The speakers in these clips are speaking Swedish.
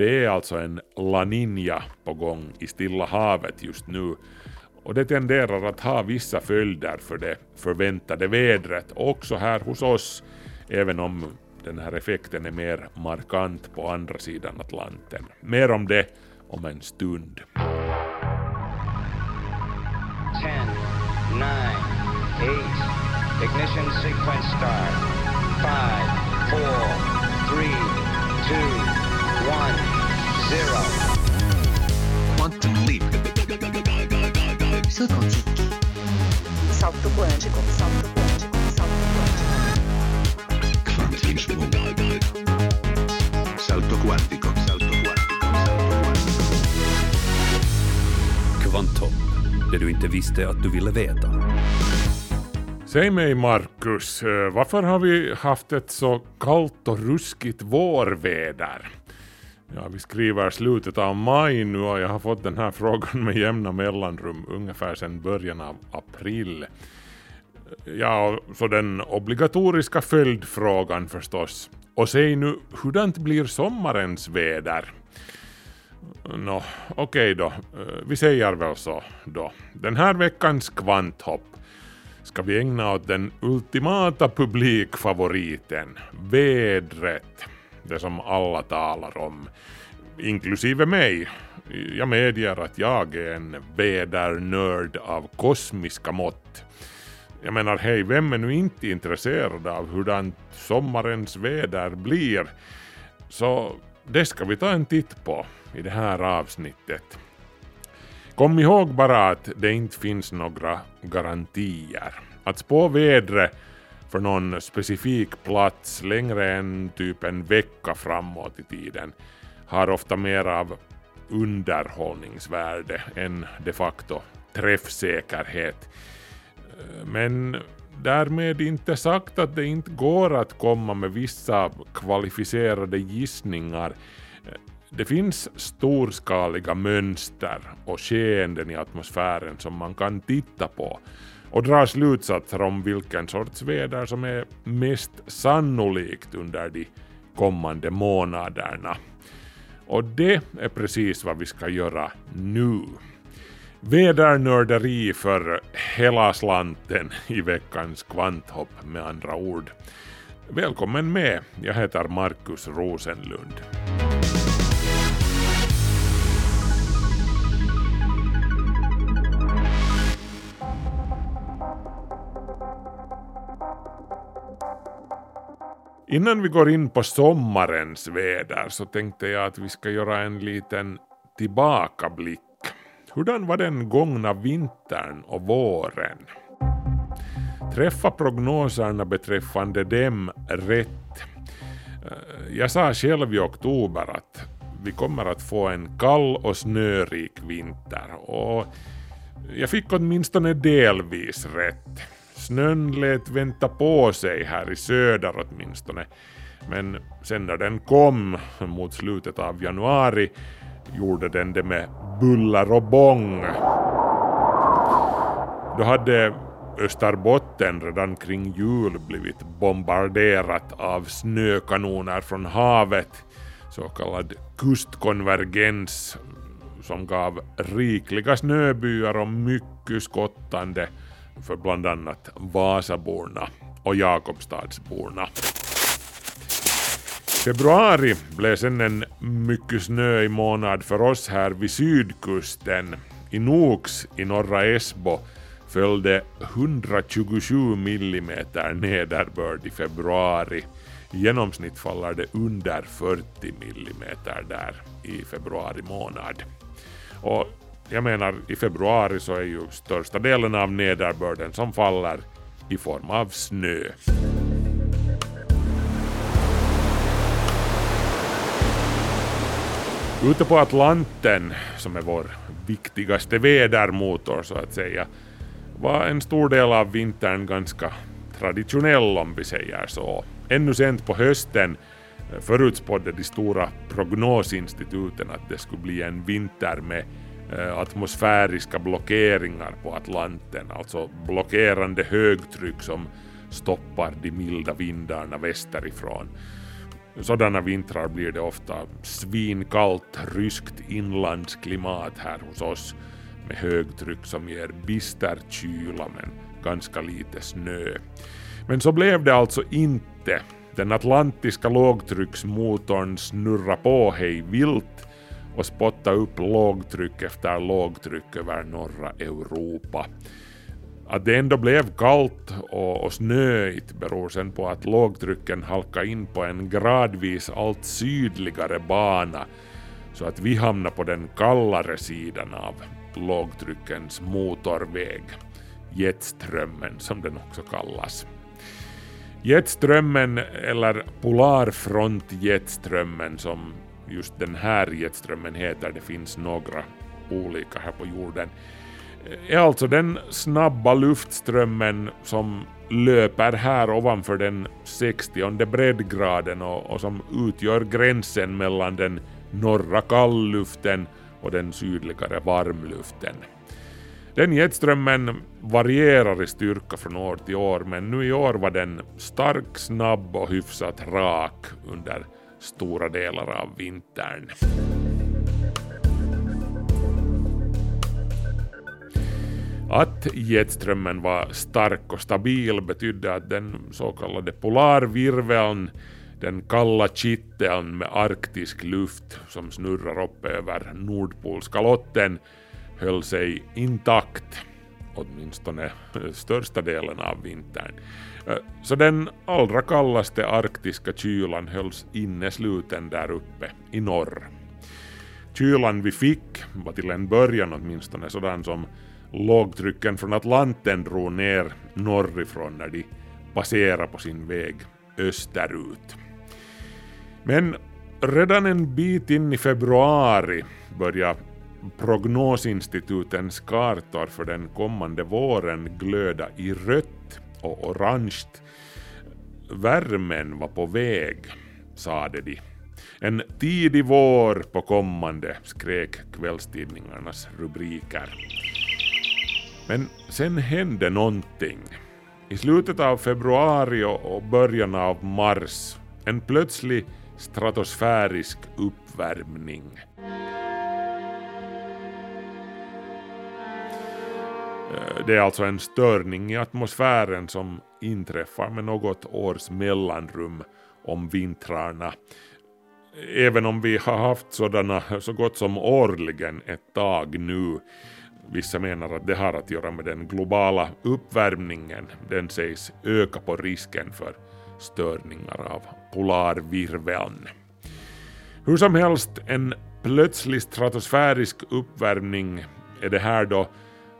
Det är alltså en La Nina på gång i Stilla havet just nu och det tenderar att ha vissa följder för det förväntade vädret också här hos oss, även om den här effekten är mer markant på andra sidan Atlanten. Mer om det om en stund. 10, 9, 8, ignition sequence start. 5, 4, 3, 2, 1, 0. Quantum leap. Salto quântico, salto quântico, salto quântico. Salto quantico, salto quantico. Kvanthopp, det du inte visste att du ville veta. Säg mig Marcus, eh, varför har vi haft ett så kallt och ruskigt vårväder? Ja, vi skriver slutet av maj nu och jag har fått den här frågan med jämna mellanrum ungefär sedan början av april. Ja, så den obligatoriska följdfrågan förstås. Och säg nu, hurdant blir sommarens väder? Nå, okej okay då. Eh, vi säger väl så då. Den här veckans kvanthopp ska vi ägna åt den ultimata publikfavoriten, vädret det som alla talar om, inklusive mig. Jag medger att jag är en vädernörd av kosmiska mått. Jag menar, hej, vem är nu inte intresserad av hurdant sommarens väder blir? Så det ska vi ta en titt på i det här avsnittet. Kom ihåg bara att det inte finns några garantier. Att spå vädret för någon specifik plats längre än typ en vecka framåt i tiden har ofta mer av underhållningsvärde än de facto träffsäkerhet. Men därmed inte sagt att det inte går att komma med vissa kvalificerade gissningar. Det finns storskaliga mönster och skeenden i atmosfären som man kan titta på och dra slutsatser om vilken sorts väder som är mest sannolikt under de kommande månaderna. Och det är precis vad vi ska göra nu. Vädernörderi för hela slanten i veckans kvanthopp med andra ord. Välkommen med, jag heter Markus Rosenlund. Innan vi går in på sommarens väder så tänkte jag att vi ska göra en liten tillbakablick. Hurdan var den gångna vintern och våren? Träffa prognoserna beträffande dem rätt. Eh, jag sa själv i oktober att vi kommer att få en kall och snörik vinter och jag fick åtminstone delvis rätt. Snön lät vänta på sig här i söder åtminstone. Men sen när den kom mot slutet av januari gjorde den det med buller och bång. Då hade Österbotten redan kring jul blivit bombarderat av snökanoner från havet, så kallad kustkonvergens som gav rikliga snöbyar och mycket skottande för bland annat Vasaborna och Jakobstadsborna. Februari blev sen en mycket snöig månad för oss här vid sydkusten. I Noks i norra Esbo föll det 127 millimeter nederbörd i februari. I genomsnitt faller det under 40 millimeter där i februari månad. Och jag menar, i februari så är ju största delen av nederbörden som faller i form av snö. Ute på Atlanten, som är vår viktigaste vädermotor så att säga, var en stor del av vintern ganska traditionell om vi säger så. Ännu sent på hösten förutspådde de stora prognosinstituten att det skulle bli en vinter med Eh, atmosfäriska blockeringar på Atlanten, alltså blockerande högtryck som stoppar de milda vindarna västerifrån. sådana vintrar blir det ofta svinkallt ryskt inlandsklimat här hos oss med högtryck som ger bister kyla men ganska lite snö. Men så blev det alltså inte. Den atlantiska lågtrycksmotorn snurrar på hej vilt och spotta upp lågtryck efter lågtryck över norra Europa. Att det ändå blev kallt och, och snöigt beror sen på att lågtrycken halkade in på en gradvis allt sydligare bana så att vi hamnade på den kallare sidan av lågtryckens motorväg, jetströmmen som den också kallas. Jetströmmen, eller polarfrontjetströmmen som just den här jetströmmen heter, det finns några olika här på jorden, eh, är alltså den snabba luftströmmen som löper här ovanför den 60 breddgraden och, och som utgör gränsen mellan den norra kallluften och den sydligare varmluften. Den jetströmmen varierar i styrka från år till år men nu i år var den stark, snabb och hyfsat rak under stora delar av vintern. Att jetströmmen var stark och stabil betydde att den så kallade polarvirveln, den kalla kitteln med arktisk luft som snurrar upp över Nordpolskalotten, höll sig intakt, åtminstone största delen av vintern. Så den allra kallaste arktiska kylan hölls innesluten där uppe i norr. Kylan vi fick var till en början åtminstone sådan som lågtrycken från Atlanten drog ner norrifrån när de passerade på sin väg österut. Men redan en bit in i februari började prognosinstitutens kartor för den kommande våren glöda i rött och orange. Värmen var på väg, sade de. En tidig vår på kommande, skrek kvällstidningarnas rubriker. Men sen hände någonting. I slutet av februari och början av mars en plötslig stratosfärisk uppvärmning. Eh, det är alltså en störning i atmosfären som inträffar med något års mellanrum om vintrarna. Även om vi har haft sådana så gott som årligen ett tag nu. Vissa menar att det har att göra med den globala uppvärmningen. Den sägs öka på risken för störningar av polarvirveln. Hur som helst, en plötslig stratosfärisk uppvärmning är det här då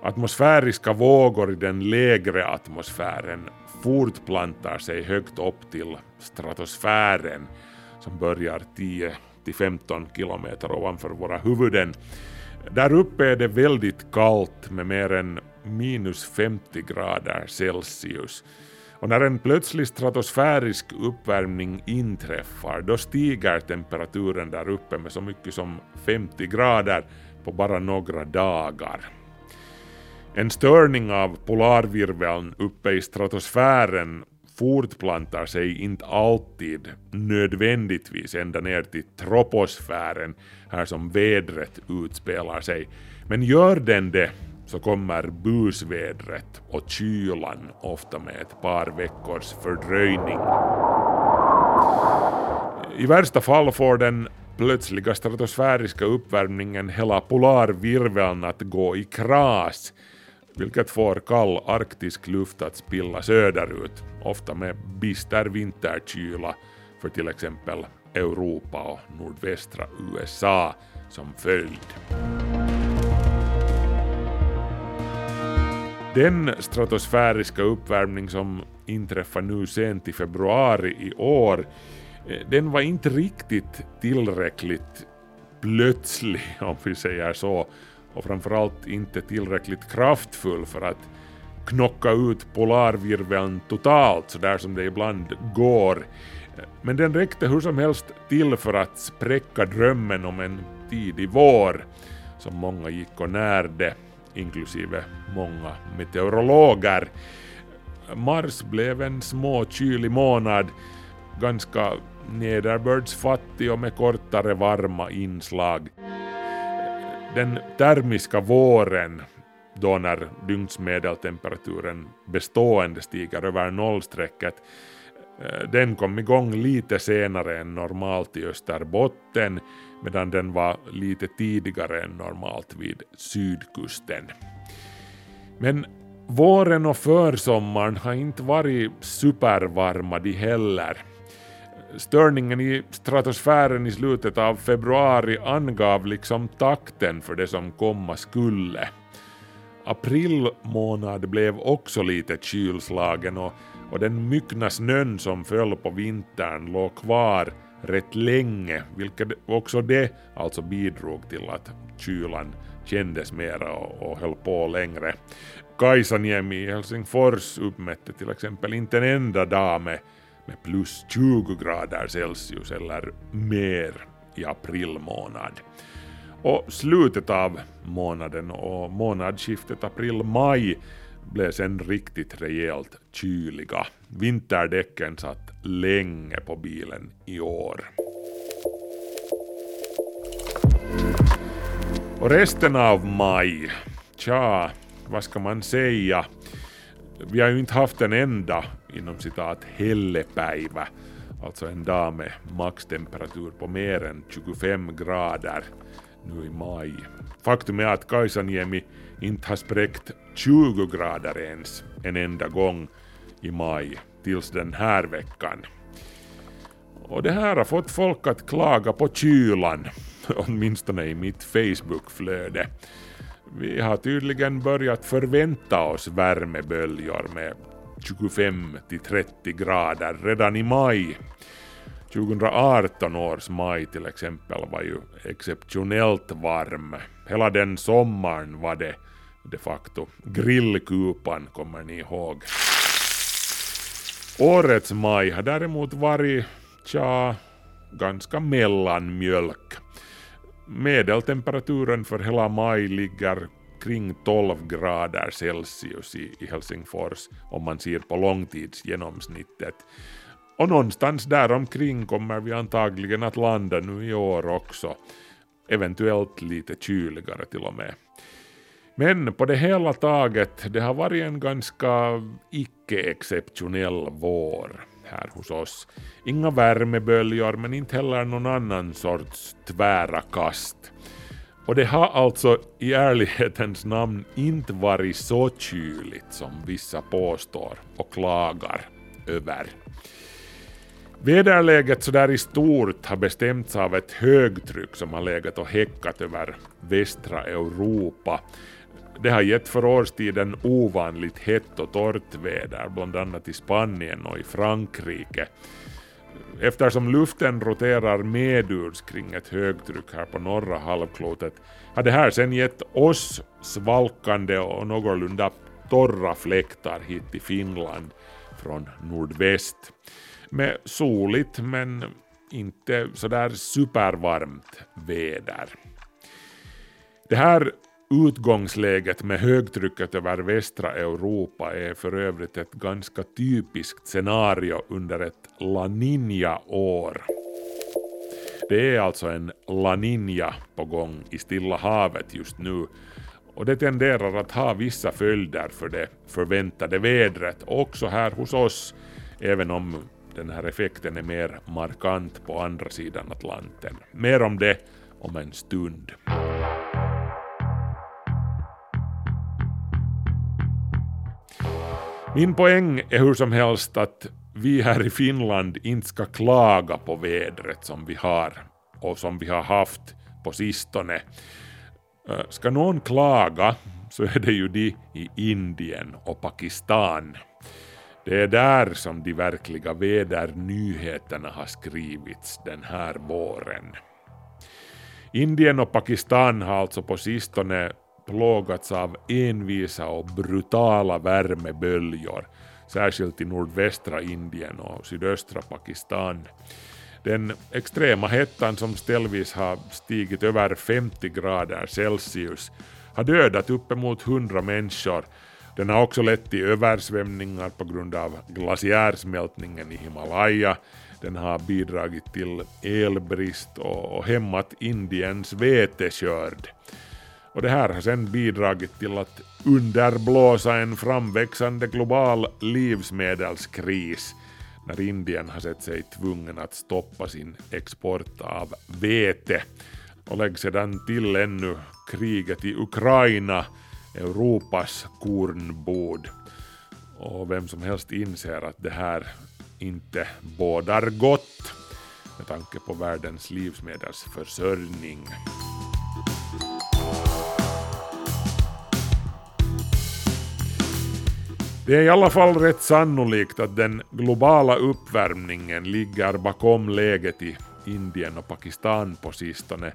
atmosfäriska vågor i den lägre atmosfären fortplantar sig högt upp till stratosfären som börjar 10 15 kilometer ovanför våra huvuden där uppe är det väldigt kallt med mer än minus 50 grader Celsius. Och när en plötslig stratosfärisk uppvärmning inträffar då stiger temperaturen där uppe med så mycket som 50 grader på bara några dagar. En störning av polarvirveln uppe i stratosfären fortplantar sig inte alltid nödvändigtvis ända ner till troposfären, här som vädret utspelar sig. Men gör den det så kommer busvädret och kylan ofta med ett par veckors fördröjning. I värsta fall får den plötsliga stratosfäriska uppvärmningen hela polarvirveln att gå i kras vilket får kall arktisk luft att spilla söderut, ofta med bister vinterkyla för till exempel Europa och nordvästra USA som följd. Den stratosfäriska uppvärmning som inträffar nu sent i februari i år, eh, den var inte riktigt tillräckligt plötslig, om vi säger så, och framförallt inte tillräckligt kraftfull för att knocka ut polarvirveln totalt så där som det ibland går. Men den räckte hur som helst till för att spräcka drömmen om en tidig vår som många gick och närde, inklusive många meteorologer. Mars blev en småkylig månad, ganska nederbördsfattig och med kortare varma inslag. Den termiska våren, då när dygnsmedeltemperaturen bestående stiger över nollstrecket, eh, den kom igång lite senare än normalt i Österbotten, medan den var lite tidigare än normalt vid sydkusten. Men våren och försommaren har inte varit supervarma de heller. Störningen i stratosfären i slutet av februari angav liksom takten för det som komma skulle. April månad blev också lite kylslagen och, och den myckna snön som föll på vintern låg kvar rätt länge, vilket också det alltså bidrog till att kylan kändes mera och, och höll på längre. Kaisaniemi i Helsingfors uppmätte till exempel inte en enda dag med, med plus 20 grader Celsius eller mer i april månad. Och slutet av månaden och månadsskiftet april-maj blev sen riktigt rejält kyliga. Vinterdäcken satt länge på bilen i år. Och resten av maj, tja, vad ska man säga? Vi har ju inte haft en enda inom citat hellepäivä, alltså en dag med maxtemperatur på mer än 25 grader nu i maj. Faktum är att Kaisaniemi inte har spräckt 20 grader ens en enda gång i maj tills den här veckan. Och det här har fått folk att klaga på kylan, åtminstone i mitt Facebookflöde. Vi har tydligen börjat förvänta oss värmeböljor med 25 till 30 grader redan i maj. 2018 års maj till exempel var ju exceptionellt varm. Hela den sommaren var det de facto grillkupan, kommer ni ihåg. Årets maj har däremot varit, tja, ganska mellanmjölk. Medeltemperaturen för hela maj ligger kring 12 grader Celsius i, i Helsingfors om man ser på långtidsgenomsnittet. Och någonstans däromkring kommer vi antagligen att landa nu i år också. Eventuellt lite kyligare till och med. Men på det hela taget, det har varit en ganska icke-exceptionell vår här hos oss. Inga värmeböljor men inte heller någon annan sorts tvära kast. Och det har alltså i ärlighetens namn inte varit så kyligt som vissa påstår och klagar över. Väderläget sådär i stort har bestämts av ett högtryck som har legat och häckat över västra Europa. Det har gett för årstiden ovanligt hett och torrt väder, bland annat i Spanien och i Frankrike. Eftersom luften roterar medurs kring ett högtryck här på norra halvklotet har det här sen gett oss svalkande och någorlunda torra fläktar hit till Finland från nordväst med soligt men inte sådär supervarmt väder. Det här utgångsläget med högtrycket över västra Europa är för övrigt ett ganska typiskt scenario under ett La Niña-år. Det är alltså en La Niña på gång i Stilla havet just nu och det tenderar att ha vissa följder för det förväntade vädret också här hos oss, även om den här effekten är mer markant på andra sidan Atlanten. Mer om det om en stund. Min poäng är hur som helst att vi här i Finland inte ska klaga på vädret som vi har och som vi har haft på sistone. Eh, ska någon klaga så är det ju de i Indien och Pakistan. Det är där som de verkliga vädernyheterna har skrivits den här våren. Indien och Pakistan har alltså på sistone plågats av envisa och brutala värmeböljor, särskilt i nordvästra Indien och sydöstra Pakistan. Den extrema hettan som ställvis har stigit över 50 grader Celsius har dödat uppemot 100 människor den har också lett till översvämningar på grund av glaciärsmältningen i Himalaya. Den har bidragit till elbrist och hämmat Indiens veteskörd. Och det här har sedan bidragit till att underblåsa en framväxande global livsmedelskris när Indien har sett sig tvungen att stoppa sin export av vete. Och lägg sedan till ännu kriget i Ukraina, Europas kornbod. Och vem som helst inser att det här inte bådar gott med tanke på världens livsmedelsförsörjning. Det är i alla fall rätt sannolikt att den globala uppvärmningen ligger bakom läget i Indien och Pakistan på sistone.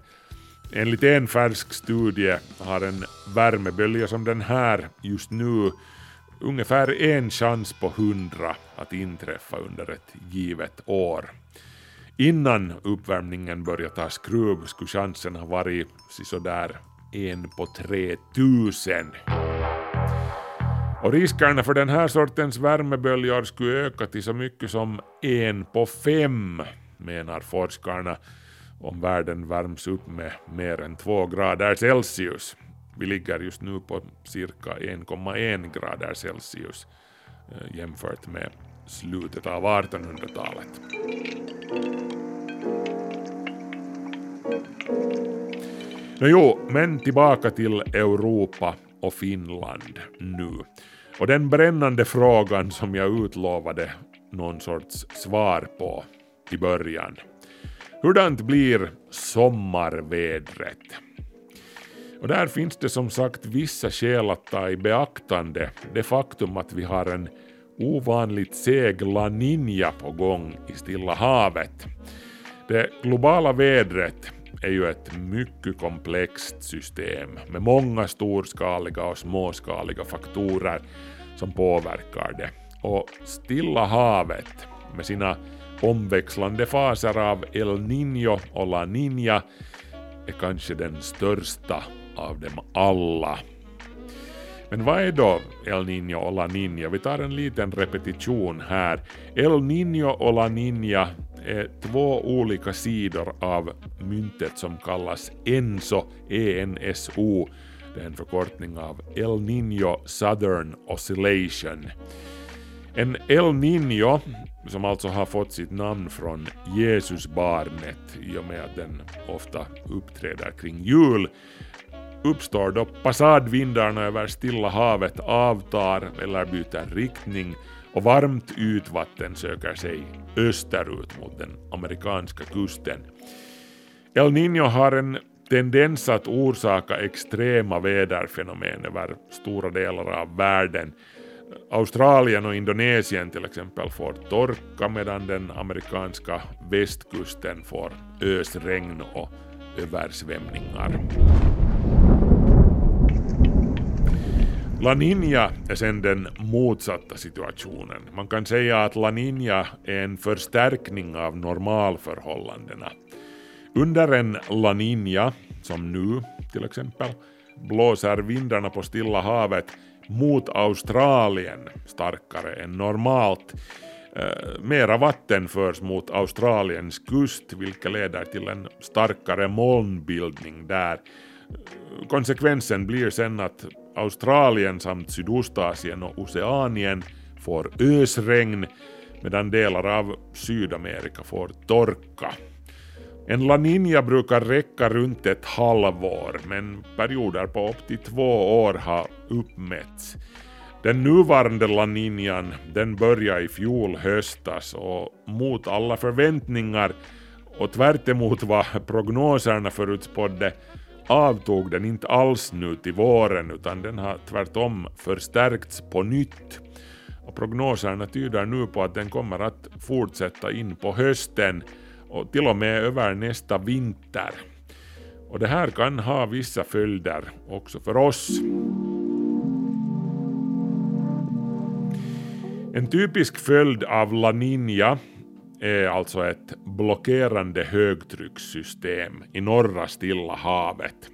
Enligt en färsk studie har en värmebölja som den här just nu ungefär en chans på hundra att inträffa under ett givet år. Innan uppvärmningen började ta skruv skulle chansen ha varit sådär en på 3000. Och riskerna för den här sortens värmeböljor skulle öka till så mycket som en på fem, menar forskarna, om världen värms upp med mer än två grader Celsius. Vi ligger just nu på cirka 1,1 grader Celsius eh, jämfört med slutet av 1800-talet. Nå jo, men tillbaka till Europa och Finland nu. Och den brännande frågan som jag utlovade någon sorts svar på i början. Hurdant blir sommarvädret? Och där finns det som sagt vissa skäl att ta i beaktande det faktum att vi har en ovanligt seg La ninja på gång i Stilla havet. Det globala vädret är ju ett mycket komplext system med många storskaliga och småskaliga faktorer som påverkar det. Och Stilla havet med sina omväxlande faser av El Niño och La Niña är kanske den största av dem alla. Men vad är då El Niño och La Niña? Vi tar en liten repetition här. El Niño och La Niña är två olika sidor av myntet som kallas ENSO, ENSO. Det är en förkortning av El Niño Southern Oscillation. En El Niño, som alltså har fått sitt namn från Jesusbarnet i och med att den ofta uppträder kring jul, uppstår då passadvindarna över Stilla havet avtar eller byter riktning och varmt ytvatten söker sig österut mot den amerikanska kusten. El Niño har en tendens att orsaka extrema väderfenomen över stora delar av världen. Australien och Indonesien till exempel får torka medan den amerikanska västkusten får ösregn och översvämningar. La Niña är sen den motsatta situationen. Man kan säga att La Niña är en förstärkning av normalförhållandena. Under en La Niña, som nu till exempel, blåser vindarna på Stilla havet mot Australien starkare än normalt. Eh, mera vatten förs mot Australiens kust vilket leder till en starkare molnbildning där. Eh, konsekvensen blir sen att Australien samt Sydostasien och Oceanien får ösregn medan delar av Sydamerika får torka. En La Niña brukar räcka runt ett halvår men perioder på upp till två år har uppmätts. Den nuvarande La Niñan den började i fjol höstas och mot alla förväntningar och tvärtemot vad prognoserna förutspådde avtog den inte alls nu till våren utan den har tvärtom förstärkts på nytt. Och prognoserna tyder nu på att den kommer att fortsätta in på hösten och till och med över nästa vinter. Och det här kan ha vissa följder också för oss. En typisk följd av La Niña är alltså ett blockerande högtryckssystem i norra Stilla havet.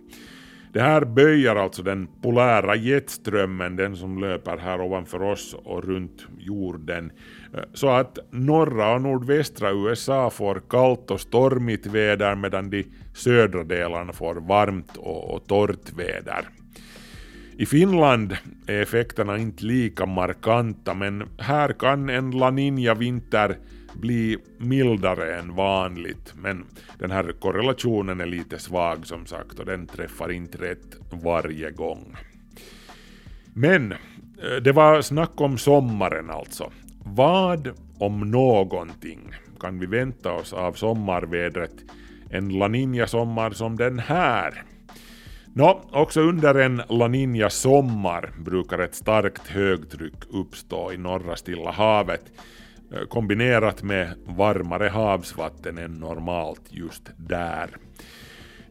Det här böjer alltså den polära jetströmmen, den som löper här ovanför oss och runt jorden, eh, så att norra och nordvästra USA får kallt och stormigt väder medan de södra delarna får varmt och, och torrt väder. I Finland är effekterna inte lika markanta men här kan en La Nina-vinter bli mildare än vanligt. Men den här korrelationen är lite svag som sagt och den träffar inte rätt varje gång. Men eh, det var snack om sommaren alltså. Vad, om någonting, kan vi vänta oss av sommarvädret en La Niña-sommar som den här? Nå, också under en La Niña sommar brukar ett starkt högtryck uppstå i norra Stilla havet Eh, kombinerat med varmare havsvatten än normalt just där.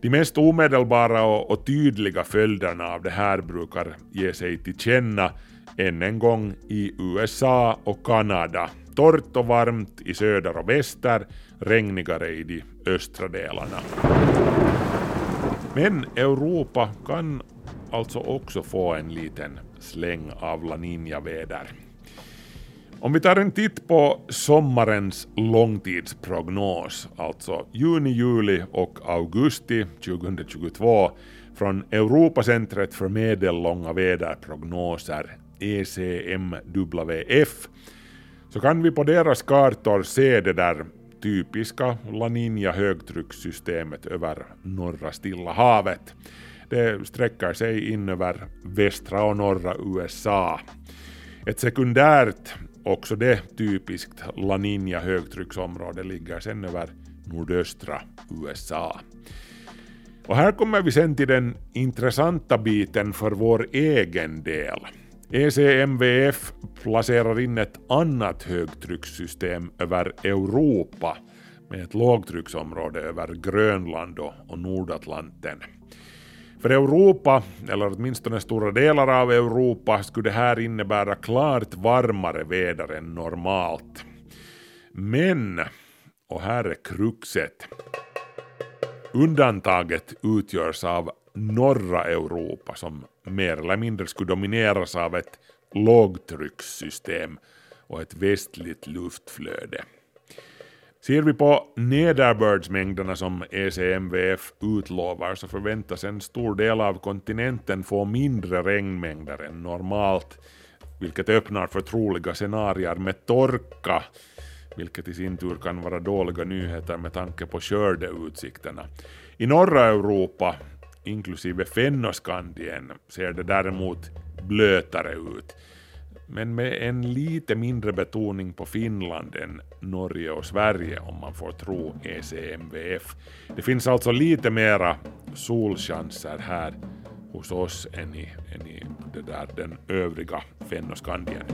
De mest omedelbara och, tydliga följderna av det här brukar ge sig till känna än en gång i USA och Kanada. Torrt och varmt i söder och väster, regnigare i de östra delarna. Men Europa kan alltså också få en liten släng av La Niña-väder. Om vi tar en titt på sommarens långtidsprognos, alltså juni, juli och augusti 2022 från Europacentret för medellånga väderprognoser, ECMWF, så kan vi på deras kartor se det där typiska La Nina högtryckssystemet över norra Stilla havet. Det sträcker sig in över västra och norra USA. Ett sekundärt, också det typiskt La Nina högtrycksområde ligger sen över nordöstra USA. Och här kommer vi sen till den intressanta biten för vår egen del. ECMWF placerar in ett annat högtryckssystem över Europa med ett lågtrycksområde över Grönland och Nordatlanten. För Europa, eller åtminstone stora delar av Europa, skulle det här innebära klart varmare väder än normalt. Men, och här är kruxet, undantaget utgörs av norra Europa som mer eller mindre skulle domineras av ett lågtryckssystem och ett västligt luftflöde. Ser vi på nederbördsmängderna som ECMWF utlovar så förväntas en stor del av kontinenten få mindre regnmängder än normalt, vilket öppnar för troliga scenarier med torka, vilket i sin tur kan vara dåliga nyheter med tanke på skördeutsikterna. I norra Europa inklusive Fennoskandien ser det däremot blötare ut. Men med en lite mindre betoning på Finland än Norge och Sverige om man får tro ECMVF. Det finns alltså lite mera solchanser här hos oss än i, än i det där, den övriga Fennoskandien.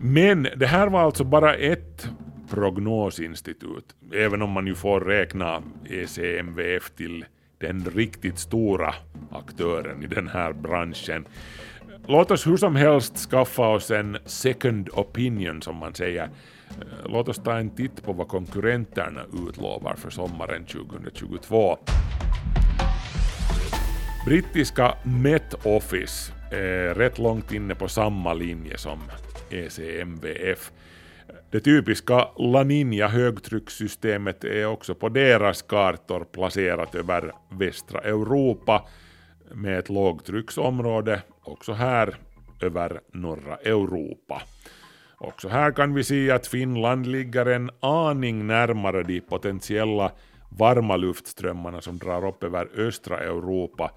Men det här var alltså bara ett prognosinstitut, även om man ju får räkna ECMVF till den riktigt stora aktören i den här branschen. Låt oss hur som helst skaffa oss en second opinion som man säger. Eh, låt oss ta en titt på vad konkurrenterna utlovar för sommaren 2022. Brittiska Met Office är rätt långt inne på samma linje som ECMWF. Det typiska La Nina-högtryckssystemet är också på deras kartor placerat över västra Europa med ett lågtrycksområde också här över norra Europa. Också här kan vi se att Finland ligger en aning närmare de potentiella varma luftströmmarna som drar upp över östra Europa.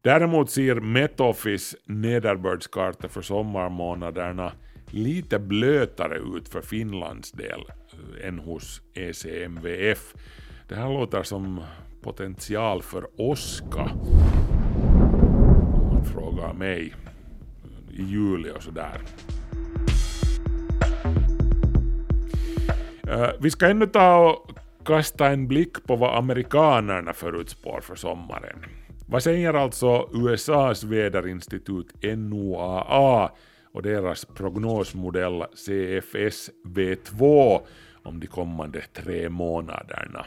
Däremot ser MetOffice nederbördskarta för sommarmånaderna lite blötare ut för Finlands del än hos ECMWF. Det här låter som potential för åska. Om man frågar mig. I juli och sådär. Eh, vi ska ännu ta och kasta en blick på vad amerikanerna förutspår för sommaren. Vad säger alltså USAs väderinstitut NOAA och deras prognosmodell CFS V2 om de kommande tre månaderna.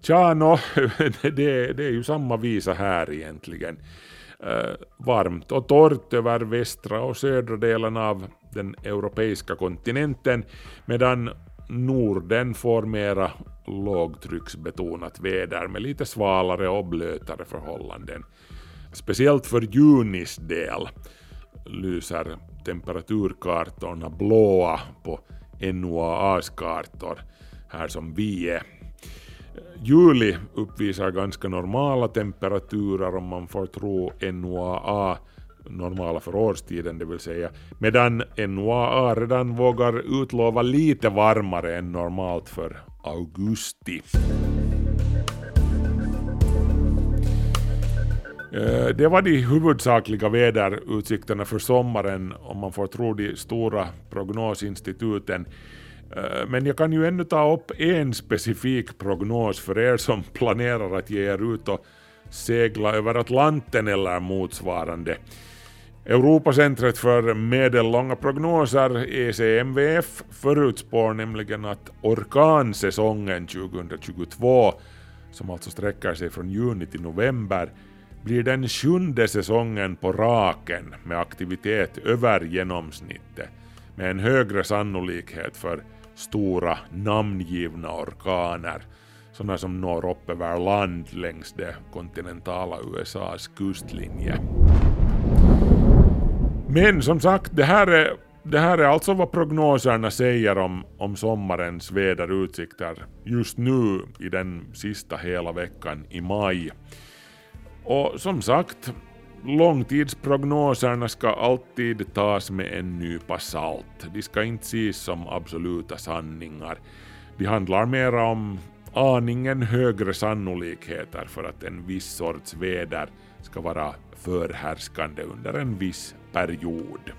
Tja, no, det, det är ju samma visa här egentligen. Uh, varmt och torrt över västra och södra delen av den europeiska kontinenten, medan Norden får mera lågtrycksbetonat väder med lite svalare och blötare förhållanden. Speciellt för junis del lyser temperaturkartorna blåa på NOAAs kartor här som vi är. Juli uppvisar ganska normala temperaturer om man får tro NOAA normala för årstiden det vill säga, medan NOAA redan vågar utlova lite varmare än normalt för augusti. Eh, det var de huvudsakliga väderutsikterna för sommaren om man får tro de stora prognosinstituten. Eh, men jag kan ju ännu ta upp en specifik prognos för er som planerar att ge er ut och segla över Atlanten eller motsvarande. Europacentret för medellånga prognoser, ECMVF, förutspår nämligen att orkansäsongen 2022, som alltså sträcker sig från juni till november, blir den sjunde säsongen på raken med aktivitet över genomsnittet, med en högre sannolikhet för stora namngivna orkaner, sådana som når upp över land längs det kontinentala USAs kustlinje. Men som sagt, det här är, det här är alltså vad prognoserna säger om, om sommarens väderutsikter just nu i den sista hela veckan i maj. Och som sagt, långtidsprognoserna ska alltid tas med en nypa salt. De ska inte ses som absoluta sanningar. De handlar mera om aningen högre sannolikheter för att en viss sorts väder ska vara förhärskande under en viss period.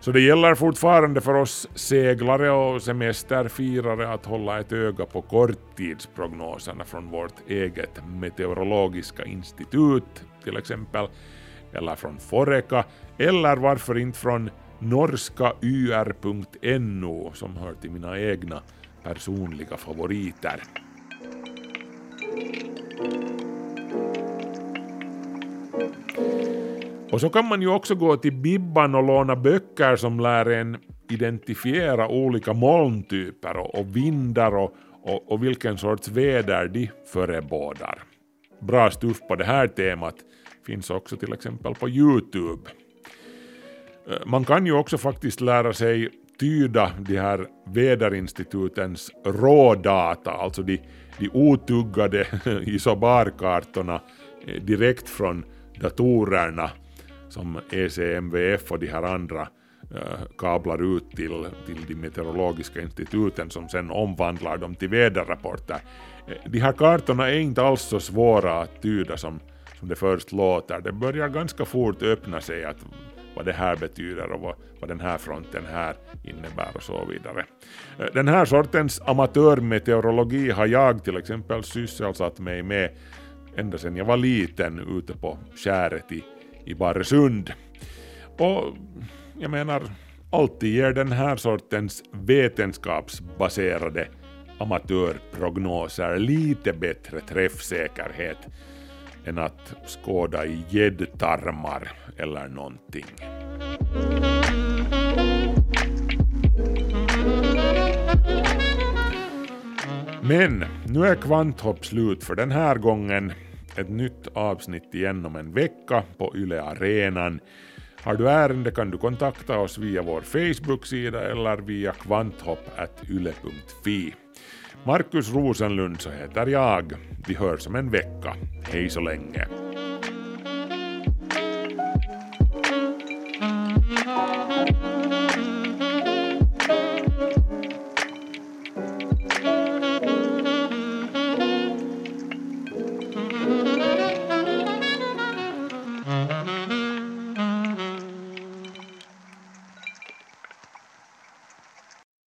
Så det gäller fortfarande för oss seglare och semesterfirare att hålla ett öga på korttidsprognoserna från vårt eget meteorologiska institut till exempel, eller från Foreka, eller varför inte från norska yr.no som hör till mina egna personliga favoriter. Och så kan man ju också gå till Bibban och låna böcker som lär en identifiera olika molntyper och, och vindar och, och, och, vilken sorts väder de förebådar. Bra stuff på det här temat finns också till exempel på Youtube. Eh, man kan ju också faktiskt lära sig tyda de här väderinstitutens rådata, alltså de, de otuggade isobarkartorna eh, direkt från datorerna som ECMVF och de här andra eh, kablar ut till, till de meteorologiska instituten som sen omvandlar dem till väderrapporter. Eh, de här kartorna är inte alls så svåra att tyda som, som det först låter. Det börjar ganska fort öppna sig att vad det här betyder och vad, vad den här fronten här innebär och så vidare. Eh, den här sortens amatörmeteorologi har jag till exempel sysselsatt mig med ända sedan jag var liten ute på skäret i i Baresund. Och jag menar, alltid ger den här sortens vetenskapsbaserade amatörprognoser lite bättre träffsäkerhet än att skåda i gäddtarmar eller någonting. Men nu är Kvanthopp slut för den här gången ett nytt avsnitt igen om en vecka på Yle Arenan. Har du ärende kan du kontakta oss via vår Facebook-sida eller via kvanthopp.yle.fi. Markus Rosenlund så heter jag. Vi hörs om en vecka. Hej så länge.